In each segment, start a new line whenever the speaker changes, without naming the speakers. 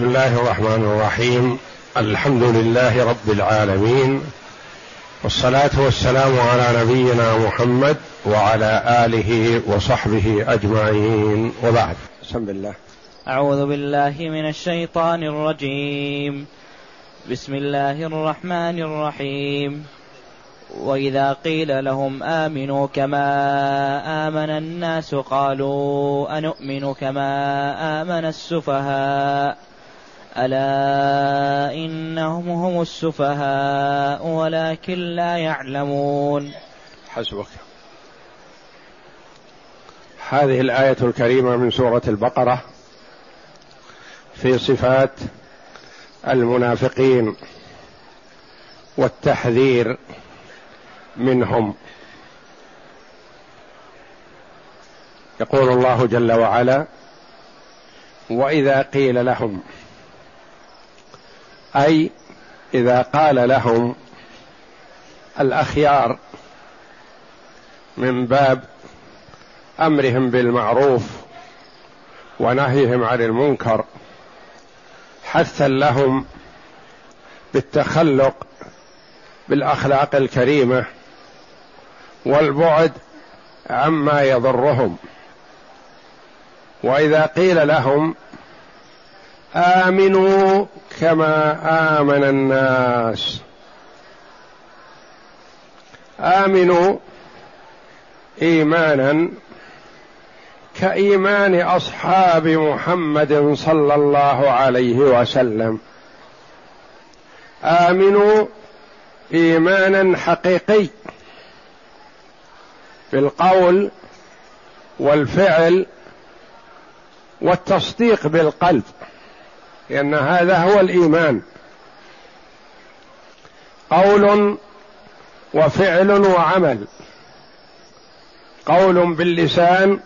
بسم الله الرحمن الرحيم. الحمد لله رب العالمين. والصلاة والسلام على نبينا محمد وعلى آله وصحبه أجمعين. وبعد. بسم الله.
أعوذ بالله من الشيطان الرجيم. بسم الله الرحمن الرحيم. وإذا قيل لهم آمنوا كما آمن الناس قالوا انومن كما آمن السفهاء. ألا إنهم هم السفهاء ولكن لا يعلمون.
حسبك. هذه الآية الكريمة من سورة البقرة في صفات المنافقين والتحذير منهم. يقول الله جل وعلا وإذا قيل لهم أي إذا قال لهم الأخيار من باب أمرهم بالمعروف ونهيهم عن المنكر حثا لهم بالتخلق بالأخلاق الكريمة والبعد عما يضرهم. وإذا قيل لهم آمنوا كما آمن الناس. آمنوا إيمانا كإيمان أصحاب محمد صلى الله عليه وسلم. آمنوا إيمانا حقيقي بالقول والفعل والتصديق بالقلب. لأن هذا هو الإيمان. قول وفعل وعمل. قول باللسان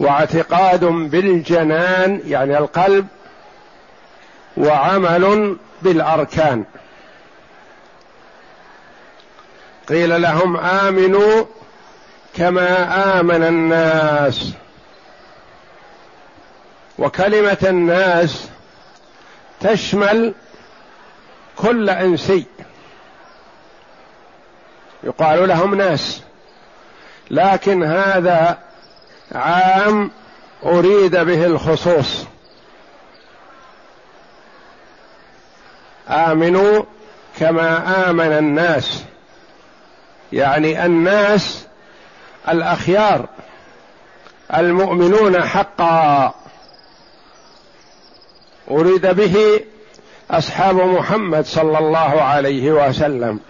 واعتقاد بالجنان يعني القلب وعمل بالأركان. قيل لهم آمنوا كما آمن الناس. وكلمة الناس تشمل كل إنسي. يقال لهم ناس. لكن هذا عام أريد به الخصوص. آمنوا كما آمن الناس. يعني الناس الأخيار المؤمنون حقا. أريد به أصحاب محمد صلى الله عليه وسلم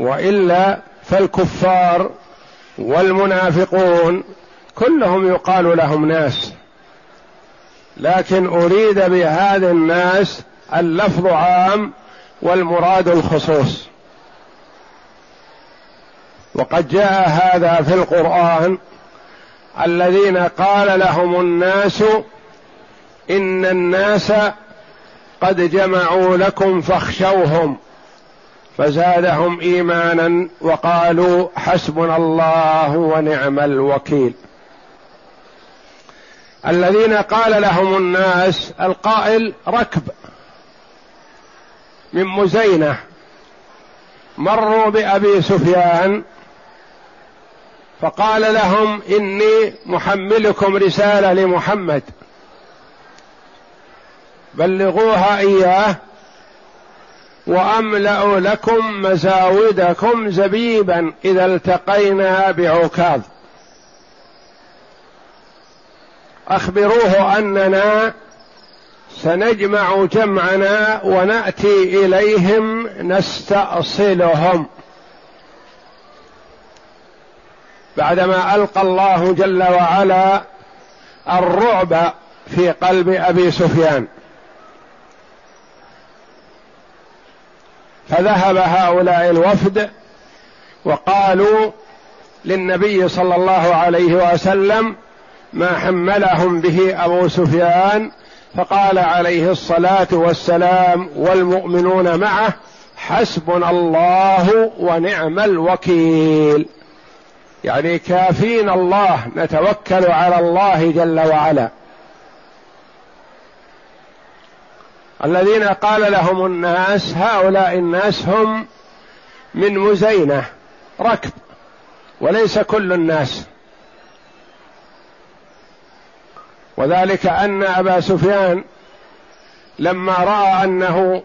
وإلا فالكفار والمنافقون كلهم يقال لهم ناس لكن أريد بهذا الناس اللفظ عام والمراد الخصوص. وقد جاء هذا في القرآن الذين قال لهم الناس إن الناس قد جمعوا لكم فاخشوهم فزادهم إيمانا وقالوا حسبنا الله ونعم الوكيل. الذين قال لهم الناس القائل ركب من مزينة مروا بأبي سفيان فقال لهم إني محملكم رسالة لمحمد. بلغوها إياه واملا لكم مزاودكم زبيبا إذا التقينا بعكاظ. أخبروه أننا سنجمع جمعنا ونأتي إليهم نستأصلهم. بعدما ألقى الله جل وعلا الرعب في قلب أبي سفيان. فذهب هؤلاء الوفد وقالوا للنبي صلى الله عليه وسلم ما حملهم به أبو سفيان فقال عليه الصلاة والسلام والمؤمنون معه حسبنا الله ونعم الوكيل. يعني كافين الله نتوكل على الله جل وعلا. الذين قال لهم الناس هؤلاء الناس هم من مزينة ركب وليس كل الناس. وذلك أن أبا سفيان لما رأى أنه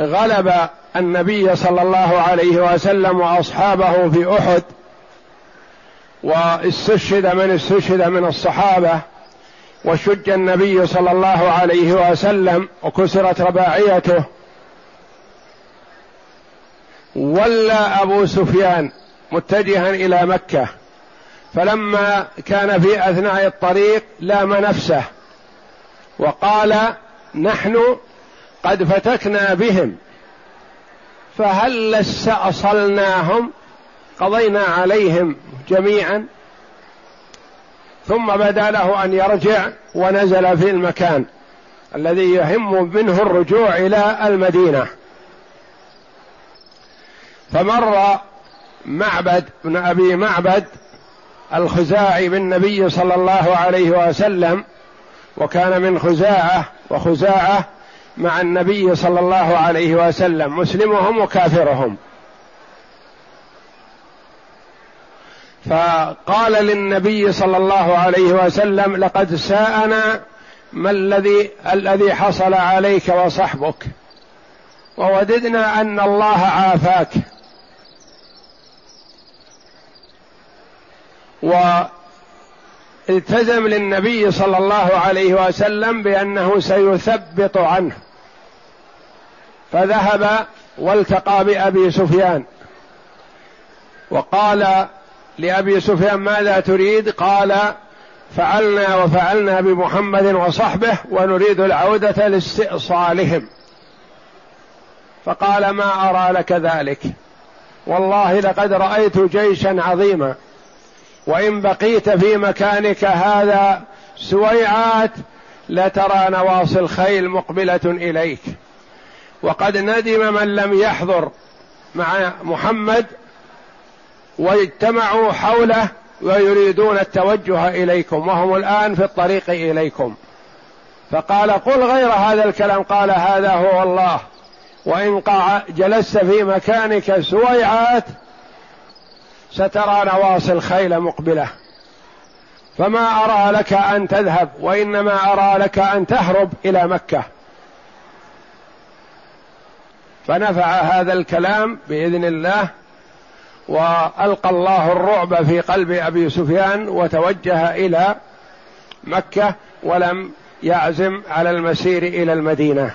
غلب النبي صلى الله عليه وسلم وأصحابه في أحد واستشهد من استشهد من الصحابة وشج النبي صلى الله عليه وسلم وكسرت رباعيته. ولى أبو سفيان متجها إلى مكة. فلما كان في أثناء الطريق لام نفسه. وقال نحن قد فتكنا بهم. فهل استأصلناهم؟ قضينا عليهم جميعا. ثم بدا له أن يرجع ونزل في المكان الذي يهم منه الرجوع إلى المدينة. فمر معبد بن أبي معبد الخزاعي بالنبي صلى الله عليه وسلم وكان من خزاعة وخزاعة مع النبي صلى الله عليه وسلم مسلمهم وكافرهم. فقال للنبي صلى الله عليه وسلم لقد ساءنا ما الذي الذي حصل عليك وصحبك ووددنا أن الله عافاك. والتزم للنبي صلى الله عليه وسلم بأنه سيثبط عنه فذهب والتقى بأبي سفيان وقال لأبي سفيان ماذا تريد؟ قال فعلنا وفعلنا بمحمد وصحبه ونريد العودة لاستئصالهم. فقال ما أرى لك ذلك؟ والله لقد رأيت جيشا عظيما وإن بقيت في مكانك هذا سويعات لترى نواصي الخيل مقبلة إليك. وقد ندم من لم يحضر مع محمد واجتمعوا حوله ويريدون التوجه إليكم وهم الآن في الطريق إليكم. فقال قل غير هذا الكلام قال هذا هو الله. وإن جلست في مكانك سويعات سترى نواصي الخيل مقبلة. فما أرى لك أن تذهب وإنما أرى لك أن تهرب إلى مكة. فنفع هذا الكلام بإذن الله. وألقى الله الرعب في قلب أبي سفيان وتوجه إلى مكة ولم يعزم على المسير إلى المدينة.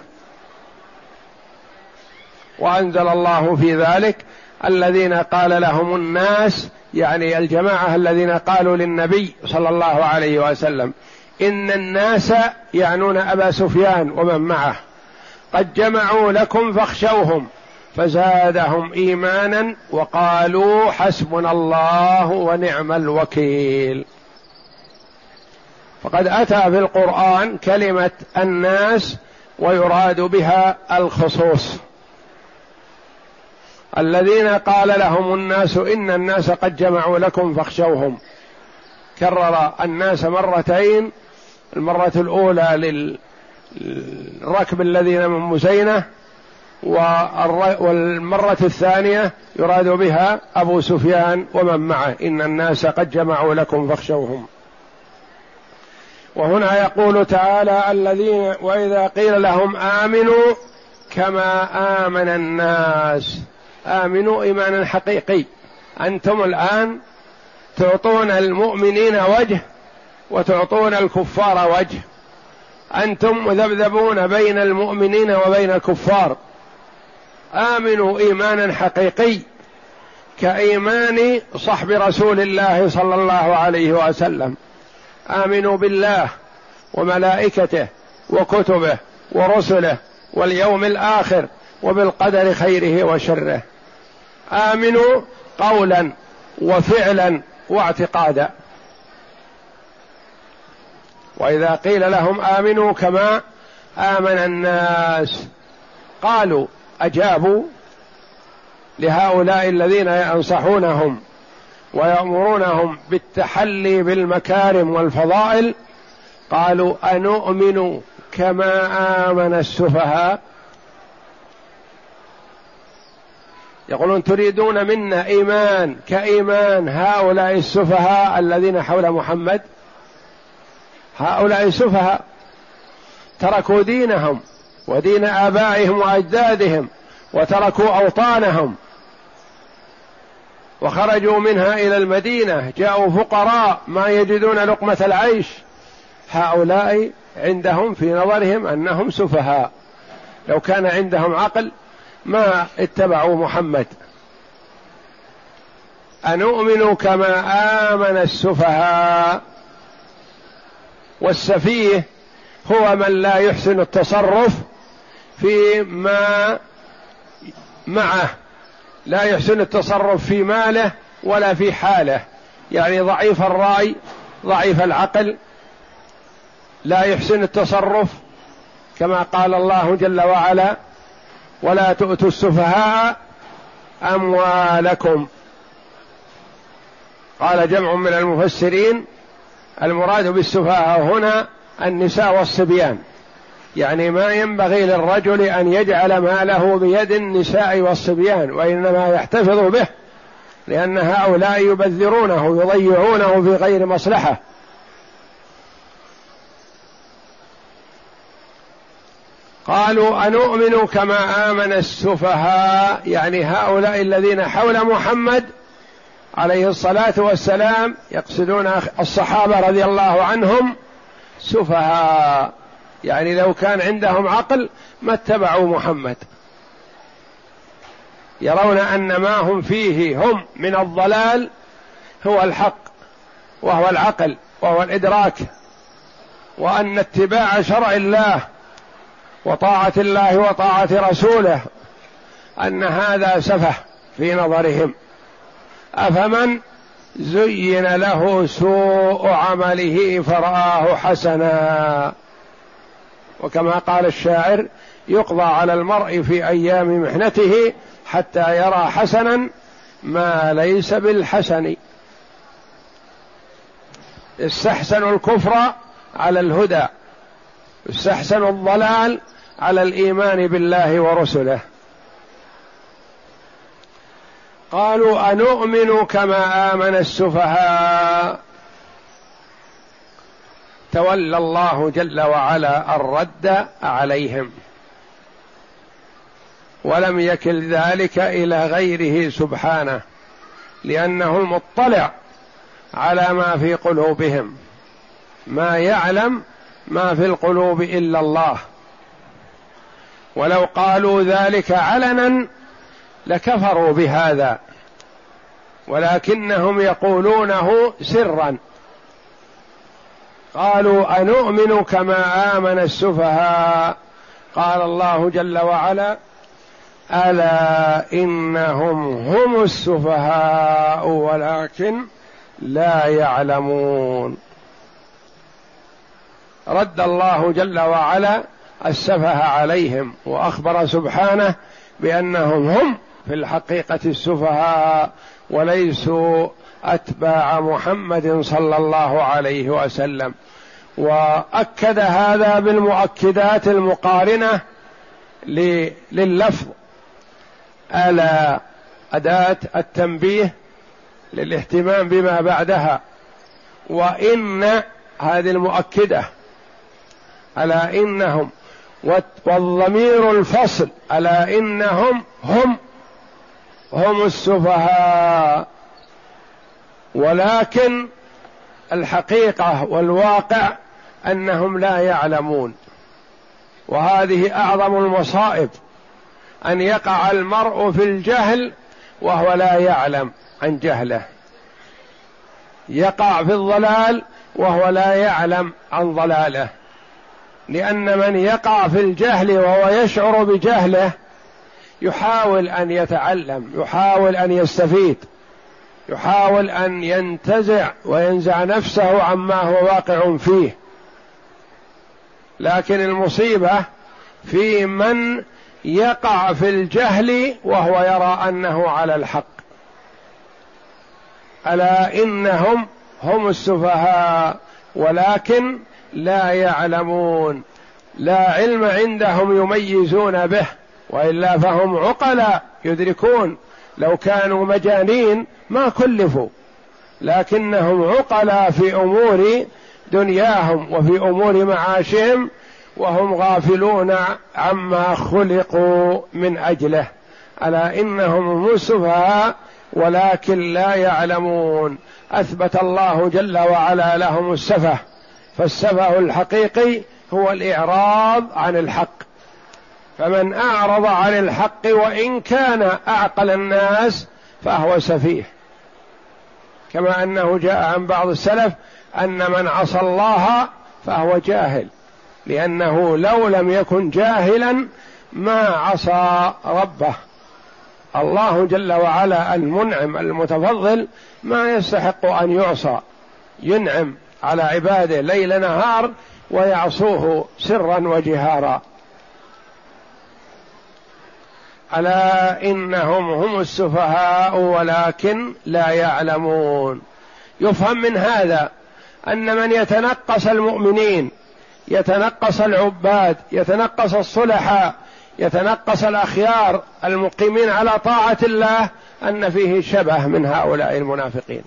وأنزل الله في ذلك الذين قال لهم الناس يعني الجماعة الذين قالوا للنبي صلى الله عليه وسلم إن الناس يعنون أبا سفيان ومن معه قد جمعوا لكم فاخشوهم. فزادهم إيمانا وقالوا حسبنا الله ونعم الوكيل. فقد أتى في القرآن كلمة الناس ويراد بها الخصوص. الذين قال لهم الناس إن الناس قد جمعوا لكم فاخشوهم. كرر الناس مرتين المرة الأولى للركب الذين من مزينة والمرة الثانية يراد بها أبو سفيان ومن معه. إن الناس قد جمعوا لكم فاخشوهم. وهنا يقول تعالى الذين وإذا قيل لهم آمنوا كما آمن الناس. آمنوا إيمانا حقيقي. أنتم الآن تعطون المؤمنين وجه وتعطون الكفار وجه. أنتم مذبذبون بين المؤمنين وبين الكفار. آمنوا إيمانا حقيقي كإيمان صحب رسول الله صلى الله عليه وسلم. آمنوا بالله وملائكته وكتبه ورسله واليوم الآخر وبالقدر خيره وشره. آمنوا قولا وفعلا واعتقادا. وإذا قيل لهم آمنوا كما آمن الناس قالوا أجابوا لهؤلاء الذين ينصحونهم ويأمرونهم بالتحلي بالمكارم والفضائل قالوا أنؤمن كما آمن السفهاء. يقولون تريدون منا إيمان كإيمان هؤلاء السفهاء الذين حول محمد؟ هؤلاء سفهاء تركوا دينهم ودين آبائهم وأجدادهم وتركوا أوطانهم وخرجوا منها إلى المدينة جاءوا فقراء ما يجدون لقمة العيش. هؤلاء عندهم في نظرهم أنهم سفهاء. لو كان عندهم عقل ما اتبعوا محمد. أنؤمن كما آمن السفهاء. والسفيه هو من لا يحسن التصرف فيما معه. لا يحسن التصرف في ماله ولا في حاله. يعني ضعيف الرأي ضعيف العقل لا يحسن التصرف كما قال الله جل وعلا ولا تؤتوا السفهاء أموالكم. قال جمع من المفسرين المراد بالسفهاء هنا النساء والصبيان. يعني ما ينبغي للرجل أن يجعل ماله بيد النساء والصبيان وإنما يحتفظ به لأن هؤلاء يبذرونه يضيعونه في غير مصلحة. قالوا انومن كما آمن السفهاء يعني هؤلاء الذين حول محمد عليه الصلاة والسلام يقصدون الصحابة رضي الله عنهم سفهاء. يعني لو كان عندهم عقل ما اتبعوا محمد. يرون أن ما هم فيه هم من الضلال هو الحق وهو العقل وهو الإدراك وأن اتباع شرع الله وطاعة الله وطاعة رسوله أن هذا سفه في نظرهم. أفمن زين له سوء عمله فرآه حسنا. وكما قال الشاعر يقضى على المرء في أيام محنته حتى يرى حسنا ما ليس بالحسن. استحسنوا الكفر على الهدى استحسنوا الضلال على الإيمان بالله ورسله. قالوا انومن كما آمن السفهاء؟ تولى الله جل وعلا الرد عليهم. ولم يكل ذلك إلى غيره سبحانه لأنه المطلع على ما في قلوبهم. ما يعلم ما في القلوب إلا الله. ولو قالوا ذلك علنا لكفروا بهذا ولكنهم يقولونه سرا. قالوا انومن كما آمن السفهاء؟ قال الله جل وعلا ألا إنهم هم السفهاء ولكن لا يعلمون. رد الله جل وعلا السفه عليهم وأخبر سبحانه بأنهم هم في الحقيقة السفهاء وليسوا أتباع محمد صلى الله عليه وسلم. وأكد هذا بالمؤكدات المقارنة لللفظ. ألا أداة التنبيه للاهتمام بما بعدها. وإن هذه المؤكدة ألا إنهم والضمير الفصل ألا إنهم هم هم السفهاء. ولكن الحقيقة والواقع أنهم لا يعلمون. وهذه أعظم المصائب أن يقع المرء في الجهل وهو لا يعلم عن جهله. يقع في الضلال وهو لا يعلم عن ضلاله. لأن من يقع في الجهل وهو يشعر بجهله يحاول أن يتعلم يحاول أن يستفيد. يحاول أن ينتزع وينزع نفسه عما هو واقع فيه. لكن المصيبة في من يقع في الجهل وهو يرى أنه على الحق. ألا إنهم هم السفهاء ولكن لا يعلمون. لا علم عندهم يميزون به وإلا فهم عقلاء يدركون. لو كانوا مجانين ما كلفوا لكنهم عقلاء في أمور دنياهم وفي أمور معاشهم وهم غافلون عما خلقوا من أجله. ألا إنهم هم ولكن لا يعلمون. أثبت الله جل وعلا لهم السفه فالسفه الحقيقي هو الإعراض عن الحق. فمن أعرض عن الحق وإن كان أعقل الناس فهو سفيه. كما أنه جاء عن بعض السلف أن من عصى الله فهو جاهل لأنه لو لم يكن جاهلا ما عصى ربه. الله جل وعلا المنعم المتفضل ما يستحق أن يعصى ينعم على عباده ليل نهار ويعصوه سرا وجهارا. ألا إنهم هم السفهاء ولكن لا يعلمون. يفهم من هذا أن من يتنقص المؤمنين يتنقص العباد يتنقص الصلحاء يتنقص الأخيار المقيمين على طاعة الله أن فيه شبه من هؤلاء المنافقين.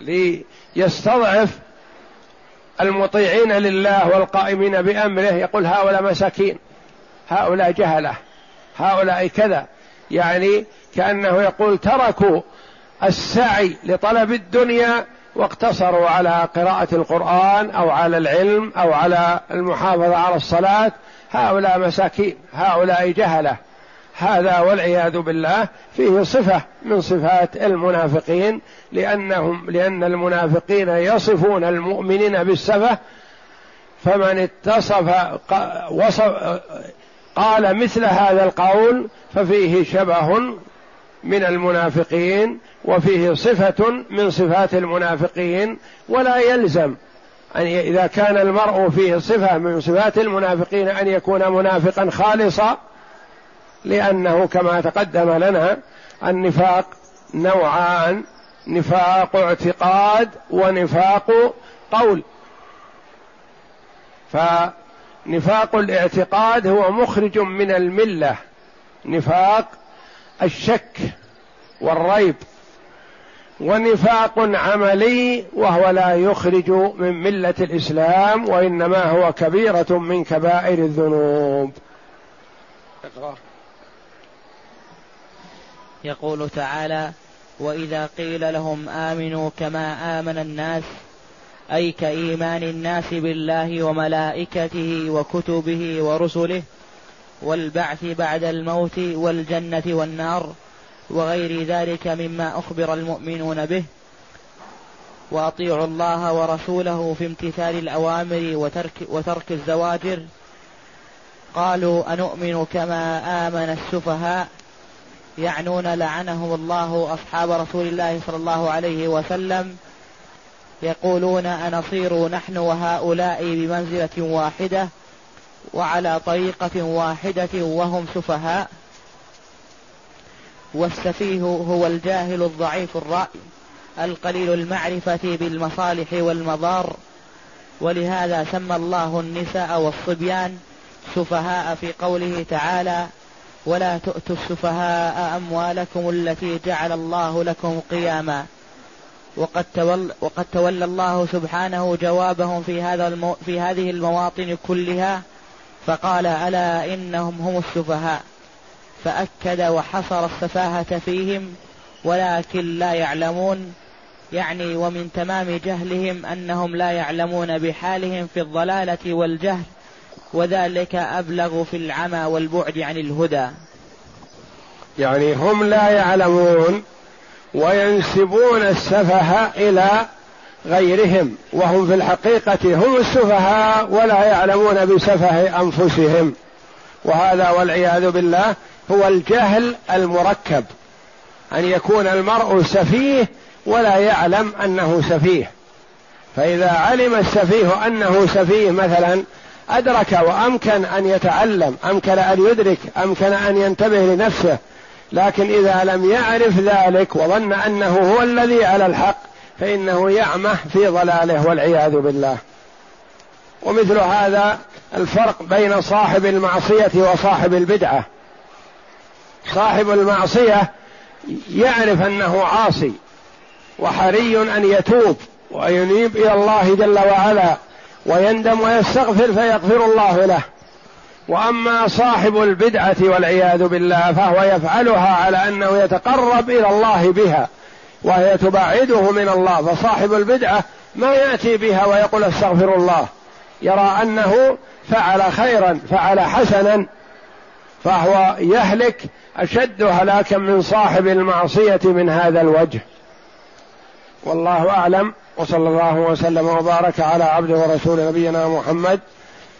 ليستضعف المطيعين لله والقائمين بأمره يقول هؤلاء مساكين هؤلاء جهلة. هؤلاء كذا. يعني كأنه يقول تركوا السعي لطلب الدنيا واقتصروا على قراءة القرآن أو على العلم أو على المحافظة على الصلاة. هؤلاء مساكين هؤلاء جهلة. هذا والعياذ بالله فيه صفة من صفات المنافقين لأنهم لأن المنافقين يصفون المؤمنين بالسفه. فمن اتصف وصف قال مثل هذا القول ففيه شبه من المنافقين وفيه صفة من صفات المنافقين ولا يلزم أن إذا كان المرء فيه صفة من صفات المنافقين أن يكون منافقا خالصا لأنه كما تقدم لنا النفاق نوعان نفاق اعتقاد ونفاق قول. فنفاق الاعتقاد هو مخرج من الملة. نفاق الشك والريب. ونفاق عملي وهو لا يخرج من ملة الإسلام وإنما هو كبيرة من كبائر الذنوب.
يقول تعالى وإذا قيل لهم آمنوا كما آمن الناس أي كإيمان الناس بالله وملائكته وكتبه ورسله والبعث بعد الموت والجنة والنار وغير ذلك مما أخبر المؤمنون به. وأطيعوا الله ورسوله في امتثال الأوامر وترك, وترك الزواجر. قالوا أنؤمن كما آمن السفهاء يعنون لعنهم الله أصحاب رسول الله صلى الله عليه وسلم يقولون أنصير نحن وهؤلاء بمنزلة واحدة وعلى طريقة واحدة وهم سفهاء. والسفيه هو الجاهل الضعيف الرأي القليل المعرفة بالمصالح والمضار. ولهذا سمى الله النساء والصبيان سفهاء في قوله تعالى ولا تؤتوا السفهاء أموالكم التي جعل الله لكم قياما وقد تولى, وقد تولى الله سبحانه جوابهم في هذا المو في هذه المواطن كلها فقال ألا إنهم هم السفهاء؟ فأكد وحصر السفاهة فيهم ولكن لا يعلمون يعني ومن تمام جهلهم أنهم لا يعلمون بحالهم في الضلالة والجهل وذلك أبلغ في العمى والبعد عن الهدى.
يعني هم لا يعلمون وينسبون السفه إلى غيرهم وهم في الحقيقة هم السفهاء ولا يعلمون بسفه أنفسهم. وهذا والعياذ بالله هو الجهل المركب أن يكون المرء سفيه ولا يعلم أنه سفيه. فإذا علم السفيه أنه سفيه مثلا أدرك وأمكن أن يتعلم أمكن أن يدرك أمكن أن ينتبه لنفسه لكن إذا لم يعرف ذلك وظن أنه هو الذي على الحق فإنه يعمه في ضلاله والعياذ بالله. ومثل هذا الفرق بين صاحب المعصية وصاحب البدعة. صاحب المعصية يعرف أنه عاصي وحري أن يتوب وينيب إلى الله جل وعلا ويندم ويستغفر فيغفر الله له. وأما صاحب البدعة والعياذ بالله فهو يفعلها على أنه يتقرب إلى الله بها وهي تبعده من الله فصاحب البدعة ما يأتي بها ويقول استغفر الله. يرى أنه فعل خيرا فعل حسنا فهو يهلك أشد هلاكا من صاحب المعصية من هذا الوجه. والله أعلم وصلى الله وسلم وبارك على عبده ورسول نبينا محمد